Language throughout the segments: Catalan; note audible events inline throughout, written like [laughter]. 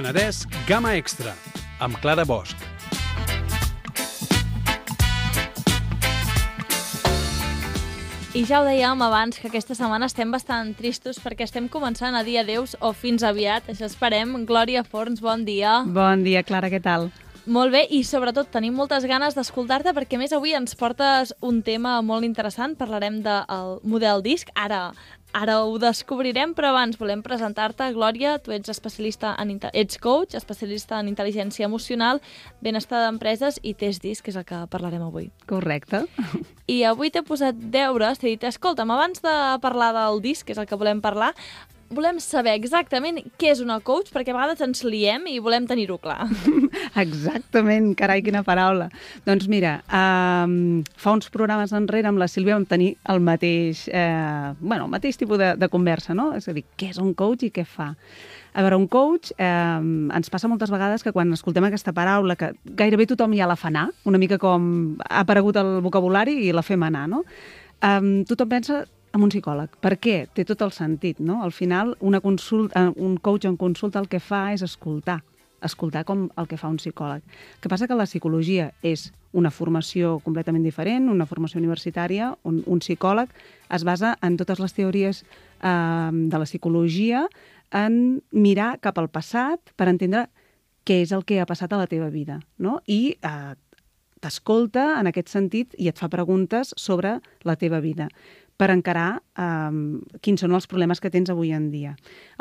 Penedès Gamma Extra, amb Clara Bosch. I ja ho dèiem abans, que aquesta setmana estem bastant tristos perquè estem començant a dir adeus o fins aviat, això esperem. Glòria Forns, bon dia. Bon dia, Clara, què tal? Molt bé, i sobretot tenim moltes ganes d'escoltar-te perquè a més avui ens portes un tema molt interessant, parlarem del model disc. Ara, ara ho descobrirem, però abans volem presentar-te. Glòria, tu ets especialista en ets coach, especialista en intel·ligència emocional, benestar d'empreses i test disc, que és el que parlarem avui. Correcte. I avui t'he posat deures, t'he dit, escolta'm, abans de parlar del disc, que és el que volem parlar, volem saber exactament què és una coach, perquè a vegades ens liem i volem tenir-ho clar. [laughs] Exactament, carai, quina paraula. Doncs mira, um, fa uns programes enrere amb la Sílvia vam tenir el mateix, eh, bueno, el mateix tipus de, de conversa, no? És a dir, què és un coach i què fa? A veure, un coach, eh, ens passa moltes vegades que quan escoltem aquesta paraula, que gairebé tothom ja la fa anar, una mica com ha aparegut el vocabulari i la fem anar, no? Um, tothom pensa amb un psicòleg. Per què? Té tot el sentit, no? Al final, una consulta, un coach en consulta el que fa és escoltar escoltar com el que fa un psicòleg. El que passa que la psicologia és una formació completament diferent, una formació universitària, on un psicòleg es basa en totes les teories eh, de la psicologia en mirar cap al passat per entendre què és el que ha passat a la teva vida, no? I eh, t'escolta en aquest sentit i et fa preguntes sobre la teva vida per encarar um, quins són els problemes que tens avui en dia.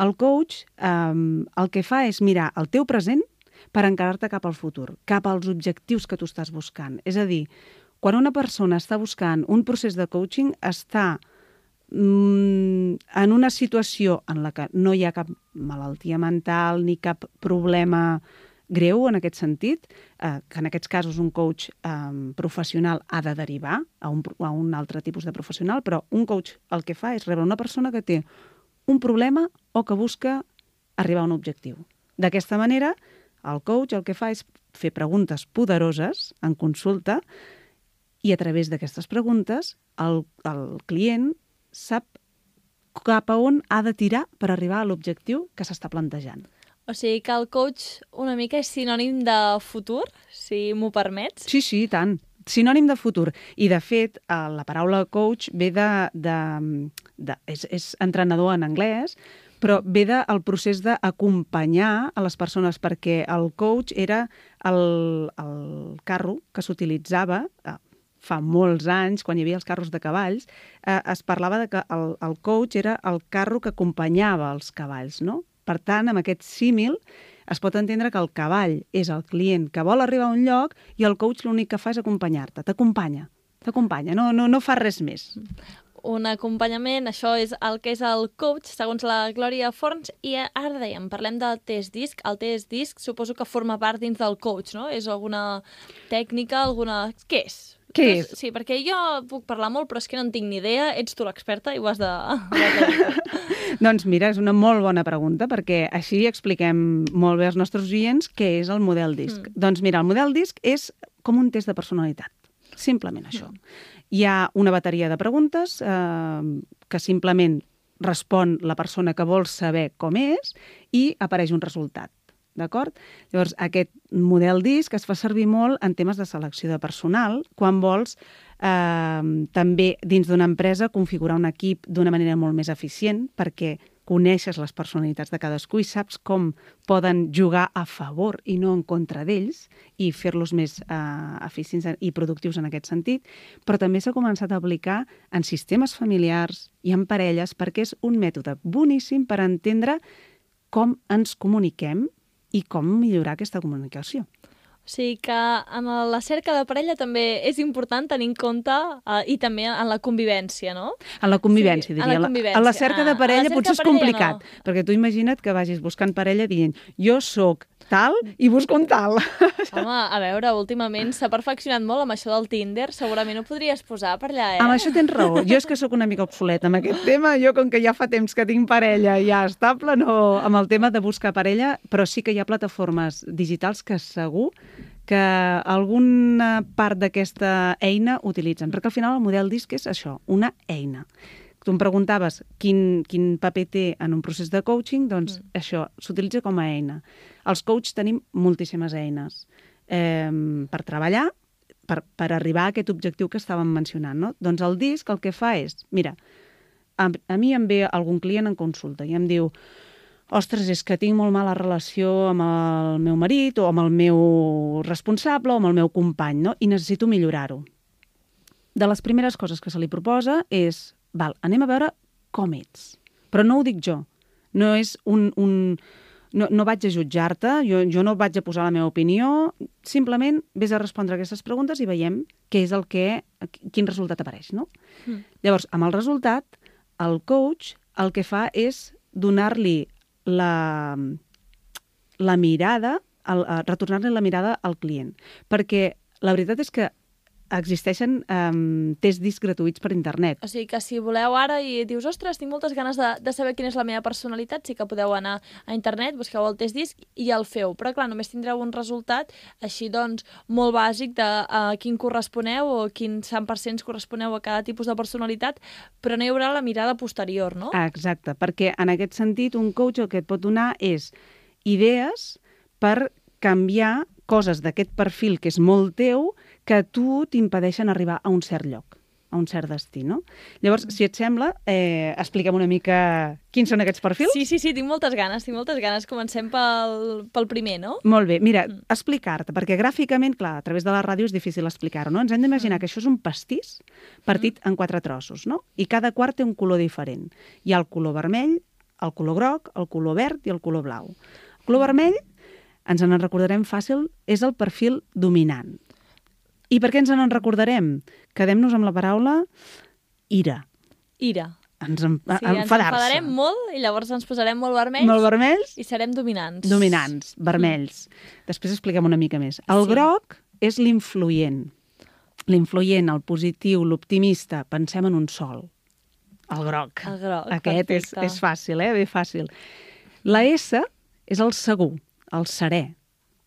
El coach um, el que fa és mirar el teu present per encarar-te cap al futur, cap als objectius que tu estàs buscant. És a dir, quan una persona està buscant un procés de coaching, està mm, en una situació en la que no hi ha cap malaltia mental ni cap problema greu en aquest sentit, eh, que en aquests casos un coach eh, professional ha de derivar a un, a un altre tipus de professional, però un coach el que fa és rebre una persona que té un problema o que busca arribar a un objectiu. D'aquesta manera, el coach el que fa és fer preguntes poderoses en consulta i a través d'aquestes preguntes el, el client sap cap a on ha de tirar per arribar a l'objectiu que s'està plantejant. O sigui que el coach una mica és sinònim de futur, si m'ho permets? Sí, sí, tant. Sinònim de futur. I, de fet, eh, la paraula coach ve de... de, de és, és entrenador en anglès, però ve del procés d'acompanyar a les persones, perquè el coach era el, el carro que s'utilitzava eh, fa molts anys, quan hi havia els carros de cavalls, eh, es parlava de que el, el coach era el carro que acompanyava els cavalls, no? Per tant, amb aquest símil es pot entendre que el cavall és el client que vol arribar a un lloc i el coach l'únic que fa és acompanyar-te, t'acompanya, t'acompanya, no, no, no fa res més. Un acompanyament, això és el que és el coach, segons la Glòria Forns, i ara dèiem, parlem del test disc. El test disc suposo que forma part dins del coach, no? És alguna tècnica, alguna... Què és? Què és? Sí, perquè jo puc parlar molt, però és que no en tinc ni idea. Ets tu l'experta i ho has de... [laughs] doncs mira, és una molt bona pregunta, perquè així expliquem molt bé als nostres oients què és el model disc. Mm. Doncs mira, el model disc és com un test de personalitat. Simplement això. Mm. Hi ha una bateria de preguntes eh, que simplement respon la persona que vol saber com és i apareix un resultat. D'acord? Llavors, aquest model disc es fa servir molt en temes de selecció de personal, quan vols eh, també dins d'una empresa configurar un equip d'una manera molt més eficient, perquè coneixes les personalitats de cadascú i saps com poden jugar a favor i no en contra d'ells i fer-los més eh, eficients i productius en aquest sentit, però també s'ha començat a aplicar en sistemes familiars i en parelles perquè és un mètode boníssim per entendre com ens comuniquem i com millorar aquesta comunicació. O sigui que en la cerca de parella també és important tenir en compte uh, i també en la convivència, no? En la convivència, sí, diria. En la, convivència. A la cerca de parella cerca potser és complicat, no. perquè tu imagina't que vagis buscant parella dient jo sóc tal i busco un tal. [laughs] Home, a veure, últimament s'ha perfeccionat molt amb això del Tinder, segurament ho podries posar per allà, eh? Amb això tens raó. Jo és que sóc una mica obsoleta amb aquest tema. Jo, com que ja fa temps que tinc parella ja estable, no amb el tema de buscar parella, però sí que hi ha plataformes digitals que segur que alguna part d'aquesta eina utilitzen, perquè al final el model disc és això, una eina. Tu em preguntaves quin, quin paper té en un procés de coaching, doncs mm. això s'utilitza com a eina. Els coaches tenim moltíssimes eines eh, per treballar, per, per arribar a aquest objectiu que estàvem mencionant. No? Doncs el disc el que fa és, mira, a, a mi em ve algun client en consulta i em diu ostres, és que tinc molt mala relació amb el meu marit o amb el meu responsable o amb el meu company, no? i necessito millorar-ho. De les primeres coses que se li proposa és, val, anem a veure com ets. Però no ho dic jo. No és un, un, no, no vaig a jutjar-te, jo, jo no vaig a posar la meva opinió, simplement vés a respondre aquestes preguntes i veiem què és el que, quin resultat apareix, no? Mm. Llavors, amb el resultat, el coach el que fa és donar-li la, la mirada, retornar-li la mirada al client. Perquè la veritat és que existeixen um, tests discs gratuïts per internet. O sigui que si voleu ara i dius, ostres, tinc moltes ganes de, de saber quina és la meva personalitat, sí que podeu anar a internet, busqueu el test disc i el feu. Però clar, només tindreu un resultat així doncs molt bàsic de a quin corresponeu o quin 100% corresponeu a cada tipus de personalitat, però no hi haurà la mirada posterior, no? Exacte, perquè en aquest sentit un coach el que et pot donar és idees per canviar coses d'aquest perfil que és molt teu que tu t'impedeixen arribar a un cert lloc a un cert destí, no? Llavors, si et sembla, eh, expliquem una mica quins són aquests perfils. Sí, sí, sí, tinc moltes ganes, tinc moltes ganes. Comencem pel, pel primer, no? Molt bé. Mira, mm. explicar-te, perquè gràficament, clar, a través de la ràdio és difícil explicar-ho, no? Ens hem d'imaginar mm. que això és un pastís partit mm. en quatre trossos, no? I cada quart té un color diferent. Hi ha el color vermell, el color groc, el color verd i el color blau. El color vermell, ens en recordarem fàcil, és el perfil dominant i per què ens en recordarem? Quedem-nos amb la paraula ira. Ira. Ens en, sí. Ens enfadarem molt i llavors ens posarem molt vermells. Molt vermells. I serem dominants. Dominants, vermells. Mm. Després expliquem una mica més. El sí. groc és l'influent. L'influent, el positiu, l'optimista. Pensem en un sol. El groc. El groc, Aquest és, és fàcil, eh? Bé fàcil. La S és el segur, el serè.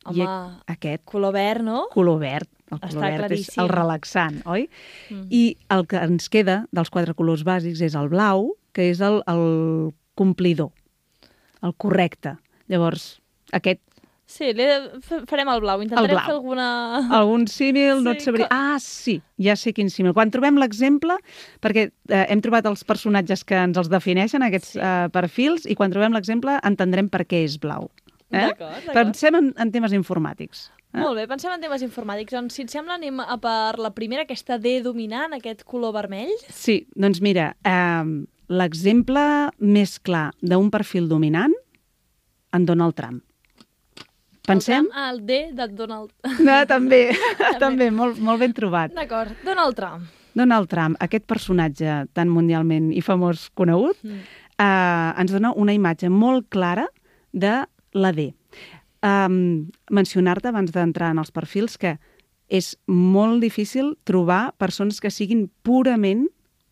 Home, I aquest... color verd, no? Color verd, el color Està verd claríssim. és el relaxant, oi? Mm. I el que ens queda dels quatre colors bàsics és el blau, que és el, el complidor, el correcte. Llavors, aquest Sí, farem el blau. Intentarem el blau. fer alguna... Algun símil, sí, no et sabria... Que... Ah, sí, ja sé quin símil. Quan trobem l'exemple, perquè eh, hem trobat els personatges que ens els defineixen, aquests sí. eh, perfils, i quan trobem l'exemple entendrem per què és blau. Eh? D'acord, Pensem en, en temes informàtics. Eh? Molt bé, pensem en temes informàtics. Doncs, si et sembla, anem a per la primera, aquesta D dominant, aquest color vermell. Sí, doncs mira, eh, l'exemple més clar d'un perfil dominant, en Donald Trump. Pensem... El, Trump, el D de Donald... [laughs] No, també, [laughs] també, també molt, molt ben trobat. D'acord, Donald Trump. Donald Trump, aquest personatge tan mundialment i famós conegut, mm. eh, ens dona una imatge molt clara de la D um, mencionar-te abans d'entrar en els perfils que és molt difícil trobar persones que siguin purament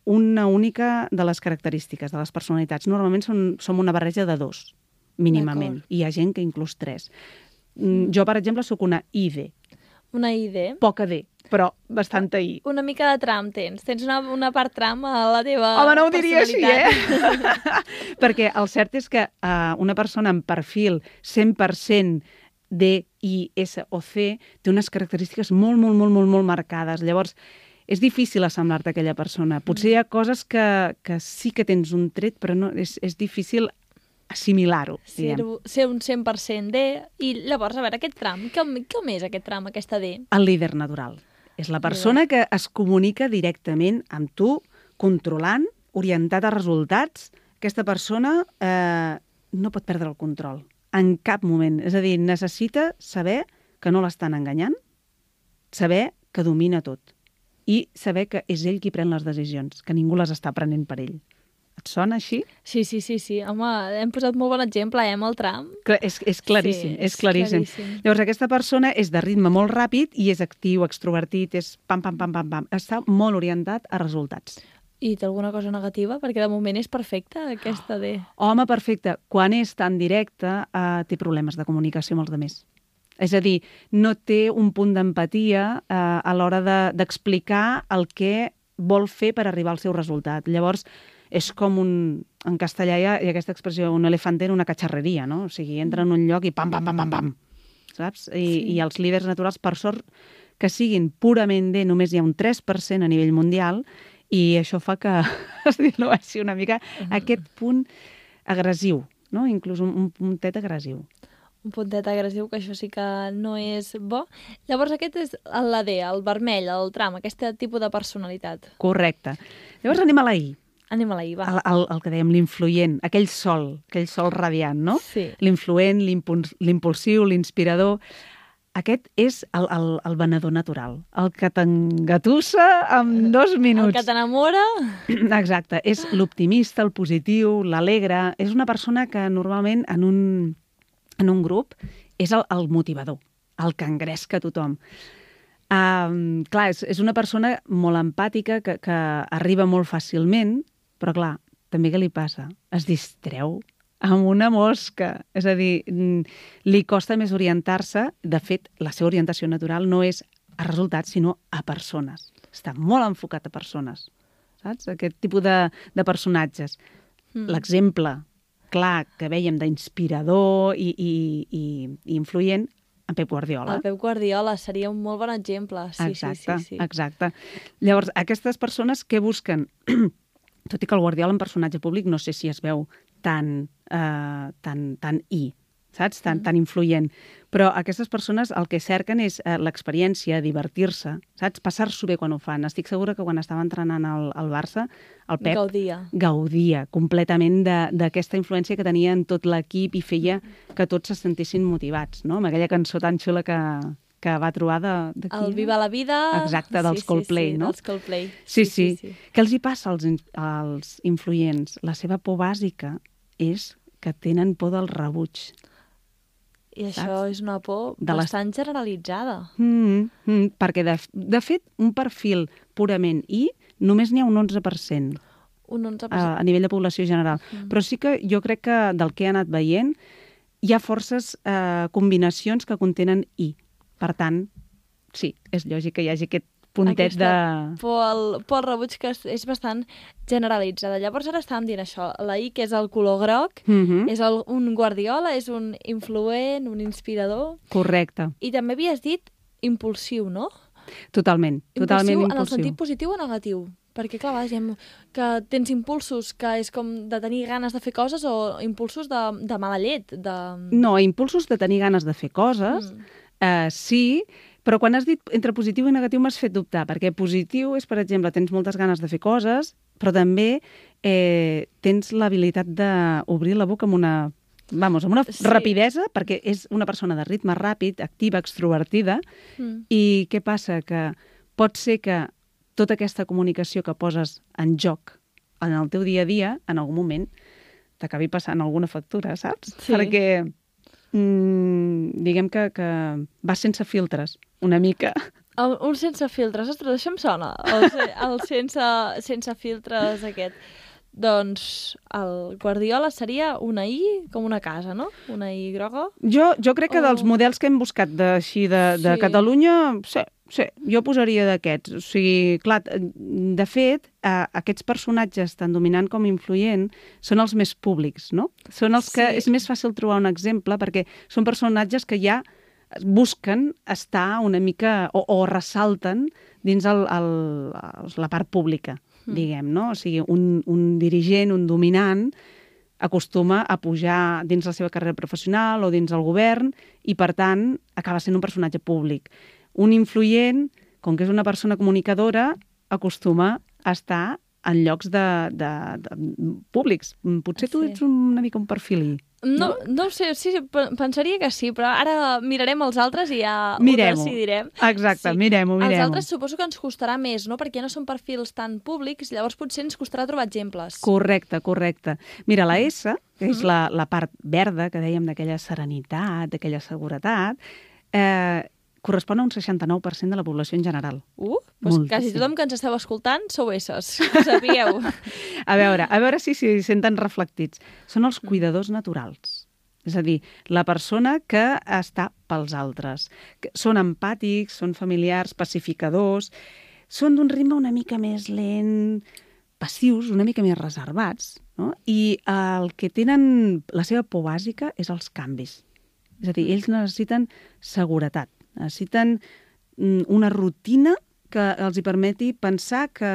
una única de les característiques de les personalitats. Normalment són, som una barreja de dos, mínimament. I hi ha gent que inclús tres. Mm, jo, per exemple, sóc una ID. Una ID? Poca D, però bastanta I. Una mica de tram tens. Tens una, una part tram a la teva Home, no ho diria així, eh? [laughs] Perquè el cert és que uh, una persona amb perfil 100% D, I, S o C té unes característiques molt, molt, molt, molt, molt marcades. Llavors, és difícil assemblar-te a aquella persona. Potser hi ha coses que, que sí que tens un tret, però no, és, és difícil assimilar-ho. Ser, ser un 100% D. I llavors, a veure, aquest tram, com, com és aquest tram, aquesta D? El líder natural. És la persona que es comunica directament amb tu, controlant, orientat a resultats. Aquesta persona eh, no pot perdre el control en cap moment. És a dir, necessita saber que no l'estan enganyant, saber que domina tot i saber que és ell qui pren les decisions, que ningú les està prenent per ell. Et sona així? Sí, sí, sí, sí. Home, hem posat molt bon exemple, eh, amb el tram. Clar, és, és claríssim, sí, és, és claríssim. claríssim. Llavors, aquesta persona és de ritme molt ràpid i és actiu, extrovertit, és pam, pam, pam, pam, pam. Està molt orientat a resultats. I té alguna cosa negativa? Perquè de moment és perfecta, aquesta D. Home, perfecte. Quan és tan directe, eh, té problemes de comunicació amb els altres. És a dir, no té un punt d'empatia eh, a l'hora d'explicar de, el que vol fer per arribar al seu resultat. Llavors, és com un... En castellà hi ha, hi ha aquesta expressió, un elefante en una catxarreria, no? O sigui, entra en un lloc i pam, pam, pam, pam, pam, saps? I, Sí. I els líders naturals, per sort, que siguin purament D, només hi ha un 3% a nivell mundial, i això fa que [laughs] es dilueixi una mica aquest punt agressiu, no? Inclús un, un puntet agressiu. Un puntet agressiu, que això sí que no és bo. Llavors aquest és l'AD, el vermell, el tram, aquest tipus de personalitat. Correcte. Llavors anem a la I, Anem a la I, va. el, el, el que dèiem, l'influent, aquell sol, aquell sol radiant, no? Sí. L'influent, l'impuls- l'impulsiu, l'inspirador. Aquest és el, el, el venedor natural, el que t'engatussa en dos El minuts. que t'enamora... [clears throat] Exacte, és l'optimista, el positiu, l'alegre. És una persona que normalment en un, en un grup és el, el motivador, el que engresca tothom. Um, clar, és, és una persona molt empàtica que, que arriba molt fàcilment, però clar, també què li passa? Es distreu amb una mosca. És a dir, mm, li costa més orientar-se. De fet, la seva orientació natural no és a resultats, sinó a persones. Està molt enfocat a persones. Saps? Aquest tipus de, de personatges. Mm. L'exemple clar que veiem d'inspirador i, i, i, i influent en Pep Guardiola. El Pep Guardiola seria un molt bon exemple. Sí, exacte, sí, sí, sí. exacte. Llavors, aquestes persones què busquen? [clears throat] Tot i que el Guardiola en personatge públic no sé si es veu tan, eh, tan, tan i, saps? Tan, Mm. tan influent. Però aquestes persones el que cerquen és eh, l'experiència, divertir-se, saps? Passar-s'ho bé quan ho fan. Estic segura que quan estava entrenant al, al Barça, el Pep Gaudia. gaudia completament de- d'aquesta influència que tenia en tot l'equip i feia que tots se sentissin motivats, no? Amb aquella cançó tan xula que, que va trobar de... de qui El? Viva la vida... Exacte, dels sí, Coldplay, sí, sí, no? dels Coldplay. Sí, sí. Què els hi passa als, als influents? La seva por bàsica és que tenen por del rebuig. I això Saps? és una por De les- bastant generalitzada. Mm, mm, perquè, de, de fet, un perfil purament I només n'hi ha un 11% Un 11%. a, a nivell de població general. Mm. Però sí que jo crec que del que he anat veient hi ha forces eh, combinacions que contenen I. Per tant, sí, és lògic que hi hagi aquest puntet Aquesta de... por al, por al rebuig que és, és bastant generalitzada. Llavors ara estàvem dient això, la I, que és el color groc, Mm -hmm. és el, un guardiola, és un influent, un inspirador, Correcte, i també havies dit impulsiu, no? totalment, totalment impulsiu, impulsiu. en el sentit positiu o negatiu? Perquè, clar, a vegades diem que tens impulsos, que és com de tenir ganes de fer coses, o impulsos de, de mala llet, de... No, impulsos de tenir ganes de fer coses, Mm. Eh, sí, però quan has dit entre positiu i negatiu m'has fet dubtar, perquè positiu és, per exemple, tens moltes ganes de fer coses, però també eh, tens l'habilitat d'obrir la boca amb una vamos, amb una Sí. rapidesa, perquè és una persona de ritme ràpid, activa, extrovertida, Mm. i què passa? Que pot ser que tota aquesta comunicació que poses en joc en el teu dia a dia, en algun moment, t'acabi passant alguna factura, saps? Sí. Perquè mm, diguem que, que va sense filtres, una mica. El, un sense filtres, ostres, això em sona, el, el sense, sense filtres aquest. Doncs el Guardiola seria una I com una casa, no? Una I groga. Jo, jo crec que Oh. dels models que hem buscat d'així de, de Sí. Catalunya, sí, sí, jo posaria d'aquests. O sigui, clar, de fet, eh, aquests personatges, tant dominant com influent, són els més públics, no? Són els que Sí. és més fàcil trobar un exemple perquè són personatges que ja busquen estar una mica o, o ressalten dins el, el, la part pública, Mm. diguem, no? O sigui, un, un dirigent, un dominant, acostuma a pujar dins la seva carrera professional o dins el govern i, per tant, acaba sent un personatge públic. Un influent, com que és una persona comunicadora, acostuma a estar en llocs de, de, de públics. Potser tu Sí. ets una mica un perfil No, no ho sé, sí, sí, pe- pensaria que sí, però ara mirarem els altres i ja Mirem-ho. ho decidirem. Exacte, Sí. mirem-ho, Els mirem-ho. altres suposo que ens costarà més, no? Perquè no són perfils tan públics, llavors potser ens costarà trobar exemples. Correcte, correcte. Mira, la S, que és la, la part verda, que dèiem d'aquella serenitat, d'aquella seguretat, eh, correspon a un 69% de la població en general. Uh, doncs Moltíssim. quasi tothom que ens esteu escoltant sou esses, [laughs] ho sabíeu. A veure, a veure si s'hi senten reflectits. Són els cuidadors naturals. És a dir, la persona que està pels altres. Que Són empàtics, són familiars, pacificadors, són d'un ritme una mica més lent, passius, una mica més reservats, no? i el que tenen, la seva por bàsica és els canvis. És a dir, ells necessiten seguretat, necessiten mm, una rutina que els hi permeti pensar que,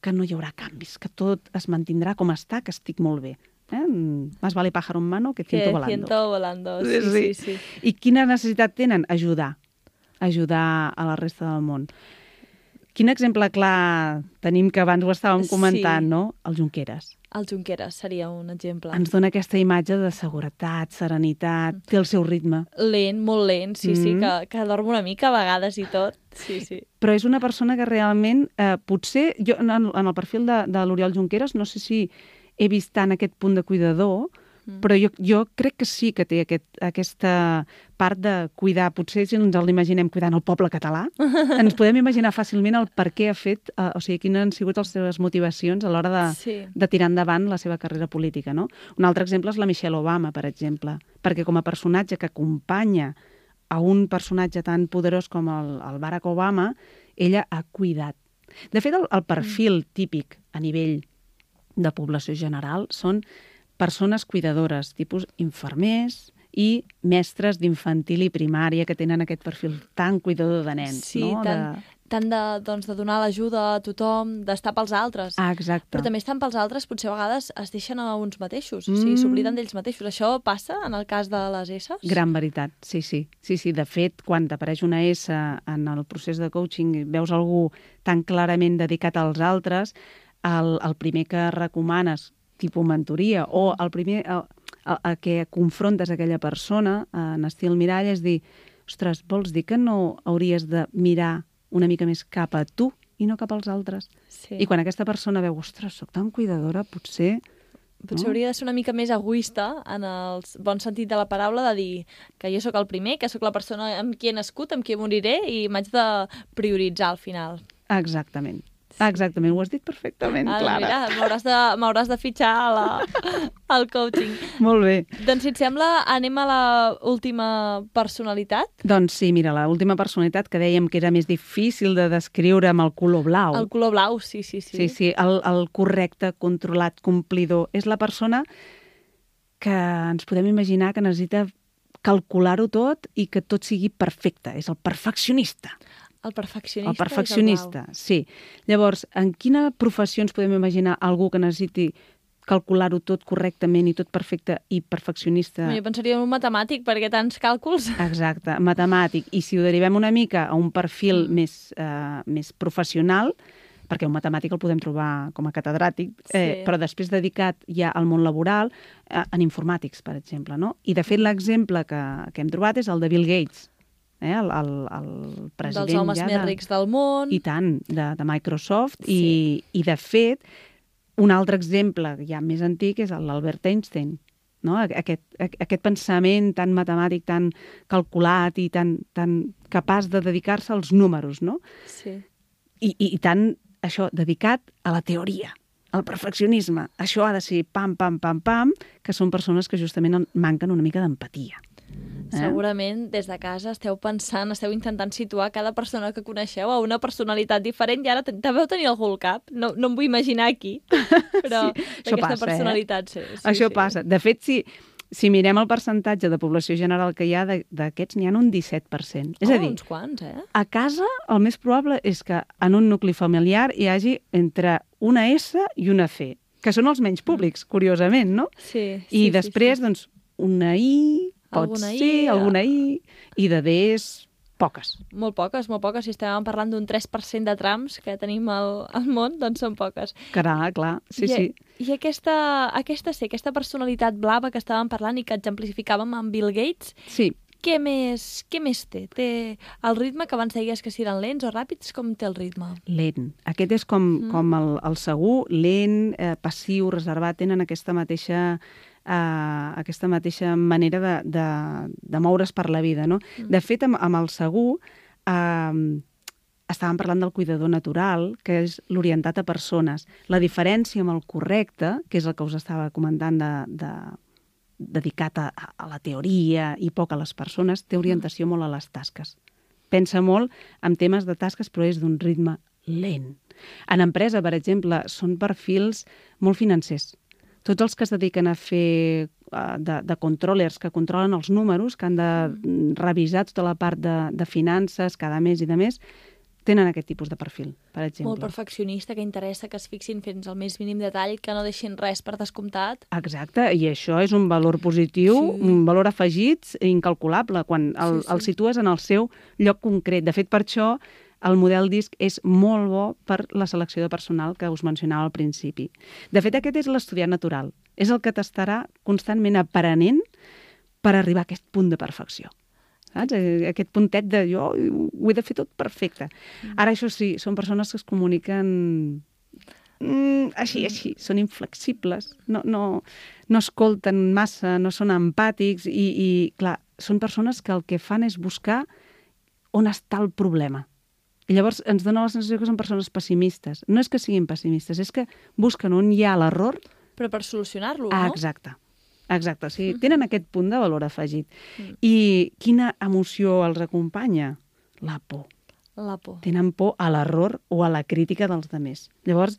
que no hi haurà canvis, que tot es mantindrà com està, que estic molt bé. Eh? Más vale pájaro en mano que ciento que volando. ciento volando, sí, sí, sí. I quina necessitat tenen? Ajudar. Ajudar a la resta del món. Quin exemple clar tenim que abans ho estàvem Sí. comentant, no? El Junqueras. El Junqueras seria un exemple. Ens dona aquesta imatge de seguretat, serenitat, té el seu ritme. Lent, molt lent, sí, sí, Mm. que, que dorm una mica a vegades i tot. Sí, sí. Però és una persona que realment, eh, potser, jo en en el perfil de, de l'Oriol Junqueras, no sé si he vist tant aquest punt de cuidador, Mm. però jo, jo crec que sí que té aquest, aquesta part de cuidar. Potser si ens l'imaginem cuidant el poble català, [laughs] ens podem imaginar fàcilment el per què ha fet, eh, o sigui, quines han sigut les seves motivacions a l'hora de, Sí. de tirar endavant la seva carrera política. No? Un altre exemple és la Michelle Obama, per exemple, perquè com a personatge que acompanya a un personatge tan poderós com el, el Barack Obama, ella ha cuidat. De fet, el, el perfil típic a nivell de població general són persones cuidadores, tipus infermers i mestres d'infantil i primària que tenen aquest perfil tan cuidador de nens. Sí, no? tant, De... tant de, doncs, de donar l'ajuda a tothom, d'estar pels altres. Ah, exacte. Però també estan pels altres, potser a vegades es deixen a uns mateixos, o sigui, Mm. s'obliden d'ells mateixos. Això passa en el cas de les esses? Gran veritat, sí, sí. Sí, sí, de fet, quan t'apareix una S en el procés de coaching i veus algú tan clarament dedicat als altres, el, el primer que recomanes, tipus mentoria, o el primer a, a, a que confrontes aquella persona en estil mirall és dir, ostres, vols dir que no hauries de mirar una mica més cap a tu i no cap als altres? Sí. I quan aquesta persona veu, ostres, sóc tan cuidadora, potser... Potser no? hauria de ser una mica més egoista en el bon sentit de la paraula, de dir que jo sóc el primer, que sóc la persona amb qui he nascut, amb qui moriré i m'haig de prioritzar al final. Exactament. Exactament, ho has dit perfectament, Ah, Clara. mira, m'hauràs de, m'hauràs de fitxar a la, al coaching. Molt bé. Doncs si et sembla, anem a la última personalitat. Doncs sí, mira, la última personalitat que dèiem que era més difícil de descriure amb el color blau. El color blau, sí, sí, sí. Sí, sí, el, el correcte, controlat, complidor. És la persona que ens podem imaginar que necessita calcular-ho tot i que tot sigui perfecte. És el perfeccionista. El perfeccionista. El perfeccionista, sí. Llavors, en quina professió ens podem imaginar algú que necessiti calcular-ho tot correctament i tot perfecte i perfeccionista? El. Jo pensaria en un matemàtic, perquè tants càlculs... Exacte, matemàtic. I si ho derivem una mica a un perfil Mm. més, eh, més professional, perquè un matemàtic el podem trobar com a catedràtic, eh, Sí. però després dedicat ja al món laboral, eh, en informàtics, per exemple. No? I, de fet, l'exemple que, que hem trobat és el de Bill Gates, eh, el, el, el president dels homes ja més de... rics del món. I tant, de, de Microsoft. Sí. I, I, de fet, un altre exemple ja més antic és l'Albert Einstein. No? Aquest, aquest pensament tan matemàtic, tan calculat i tan, tan capaç de dedicar-se als números, no? Sí. I, i, I tan, això, dedicat a la teoria, al perfeccionisme. Això ha de ser pam, pam, pam, pam, que són persones que justament en- manquen una mica d'empatia. Eh? Segurament des de casa esteu pensant, esteu intentant situar cada persona que coneixeu a una personalitat diferent i ara deveu tenir algú al cap. No, no em vull imaginar aquí, [laughs] però Sí, això d'aquesta passa, eh? personalitat. Sí, sí, Això sí. passa. De fet, si, si mirem el percentatge de població general que hi ha, d'aquests n'hi ha un 17%. És oh, a dir, uns quants, eh? a casa el més probable és que en un nucli familiar hi hagi entre una S i una C, que són els menys públics, curiosament, no? Sí, I sí, després, sí, doncs, una I, pot Alguna I, ser, eh? alguna I, i de Ds, poques. Molt poques, molt poques. Si estem parlant d'un 3% de trams que tenim al, al món, doncs són poques. Clar, clar, sí, I, sí. I aquesta, aquesta sí, aquesta personalitat blava que estàvem parlant i que exemplificàvem amb Bill Gates, Sí, què més, què més té? Té el ritme que abans deies que si eren lents o ràpids, com té el ritme? lent. Aquest és com, mm. com el, el segur, lent, eh, passiu, reservat, tenen aquesta mateixa eh, aquesta mateixa manera de, de, de moure's per la vida. No? Mm. De fet, amb, amb el segur eh, estàvem parlant del cuidador natural, que és l'orientat a persones. La diferència amb el correcte, que és el que us estava comentant de, de, dedicat a, a la teoria i poc a les persones, té orientació molt a les tasques. Pensa molt en temes de tasques, però és d'un ritme lent. En empresa, per exemple, són perfils molt financers. Tots els que es dediquen a fer de, de controllers, que controlen els números, que han de mm, revisar tota la part de, de finances cada mes i de més, tenen aquest tipus de perfil, per exemple. Molt perfeccionista, que interessa que es fixin fins al més mínim detall, que no deixin res per descomptat. Exacte, i això és un valor positiu, sí. un valor afegit incalculable, quan el, sí, sí. el situes en el seu lloc concret. De fet, per això el model DISC és molt bo per la selecció de personal que us mencionava al principi. De fet, aquest és l'estudiant natural. És el que t'estarà constantment aprenent per arribar a aquest punt de perfecció saps? Eh, aquest puntet de jo ho he de fer tot perfecte. Mm. Ara, això sí, són persones que es comuniquen mm, així, així, són inflexibles, no, no, no escolten massa, no són empàtics i, i, clar, són persones que el que fan és buscar on està el problema. I llavors ens dona la sensació que són persones pessimistes. No és que siguin pessimistes, és que busquen on hi ha l'error... Però per solucionar-lo, ah, no? Exacte. Exacte, o sigui, tenen aquest punt de valor afegit. Mm. I quina emoció els acompanya? La por. La por. Tenen por a l'error o a la crítica dels demés. Llavors,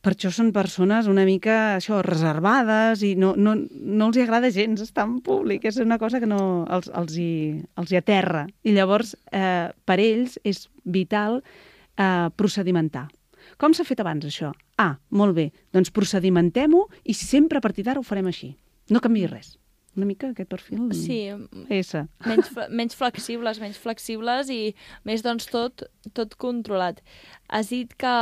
per això són persones una mica això reservades i no, no, no els hi agrada gens estar en públic, és una cosa que no els, els, hi, els hi aterra. I llavors, eh, per ells és vital eh, procedimentar. Com s'ha fet abans, això? Ah, molt bé, doncs procedimentem-ho i sempre a partir d'ara ho farem així. No canvi res. Una mica aquest perfil... Sí. S. Menys, [laughs] menys flexibles, menys flexibles i més, doncs, tot, tot controlat. Has dit que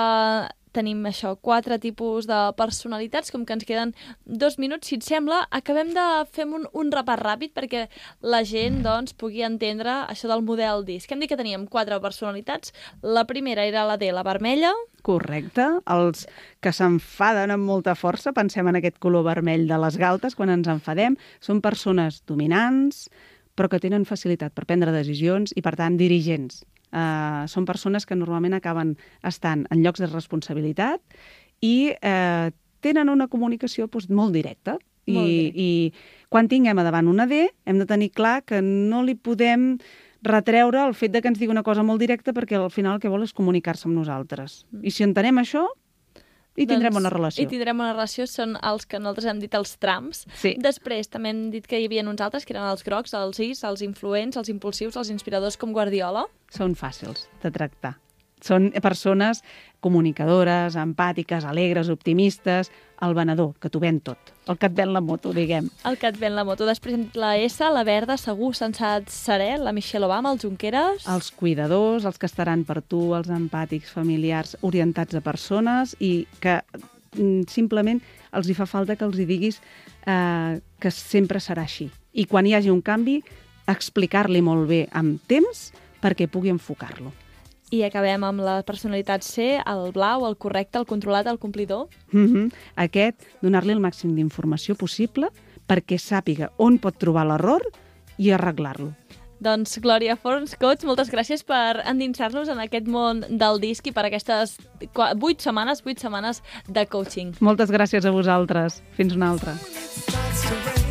tenim això, quatre tipus de personalitats, com que ens queden dos minuts, si et sembla, acabem de fer un, un repàs ràpid perquè la gent doncs, pugui entendre això del model disc. Hem dit que teníem quatre personalitats. La primera era la D, la vermella. Correcte. Els que s'enfaden amb molta força, pensem en aquest color vermell de les galtes quan ens enfadem, són persones dominants, però que tenen facilitat per prendre decisions i, per tant, dirigents eh, són persones que normalment acaben estant en llocs de responsabilitat i eh, tenen una comunicació doncs, molt directa. Molt I, I quan tinguem a davant una D, hem de tenir clar que no li podem retreure el fet de que ens digui una cosa molt directa perquè al final el que vol és comunicar-se amb nosaltres. Mm. I si entenem això, i tindrem doncs, una relació. I tindrem una relació, són els que nosaltres hem dit els trams. Sí. Després també hem dit que hi havia uns altres, que eren els grocs, els is, els influents, els impulsius, els inspiradors com Guardiola. Són fàcils de tractar. Són persones comunicadores, empàtiques, alegres, optimistes, el venedor, que t'ho ven tot. El que et ven la moto, diguem. El que et ven la moto. Després la S, la verda, segur, sensat, serè, la Michelle Obama, els Junqueras... Els cuidadors, els que estaran per tu, els empàtics, familiars, orientats a persones i que mm, simplement els hi fa falta que els hi diguis eh, que sempre serà així. I quan hi hagi un canvi, explicar-li molt bé amb temps perquè pugui enfocar-lo. I acabem amb la personalitat C, el blau, el correcte, el controlat, el complidor. Mm -hmm. Aquest, donar-li el màxim d'informació possible perquè sàpiga on pot trobar l'error i arreglar-lo. Doncs, Glòria Forns, coach, moltes gràcies per endinsar-nos en aquest món del disc i per aquestes vuit setmanes, vuit setmanes de coaching. Moltes gràcies a vosaltres. Fins una altra.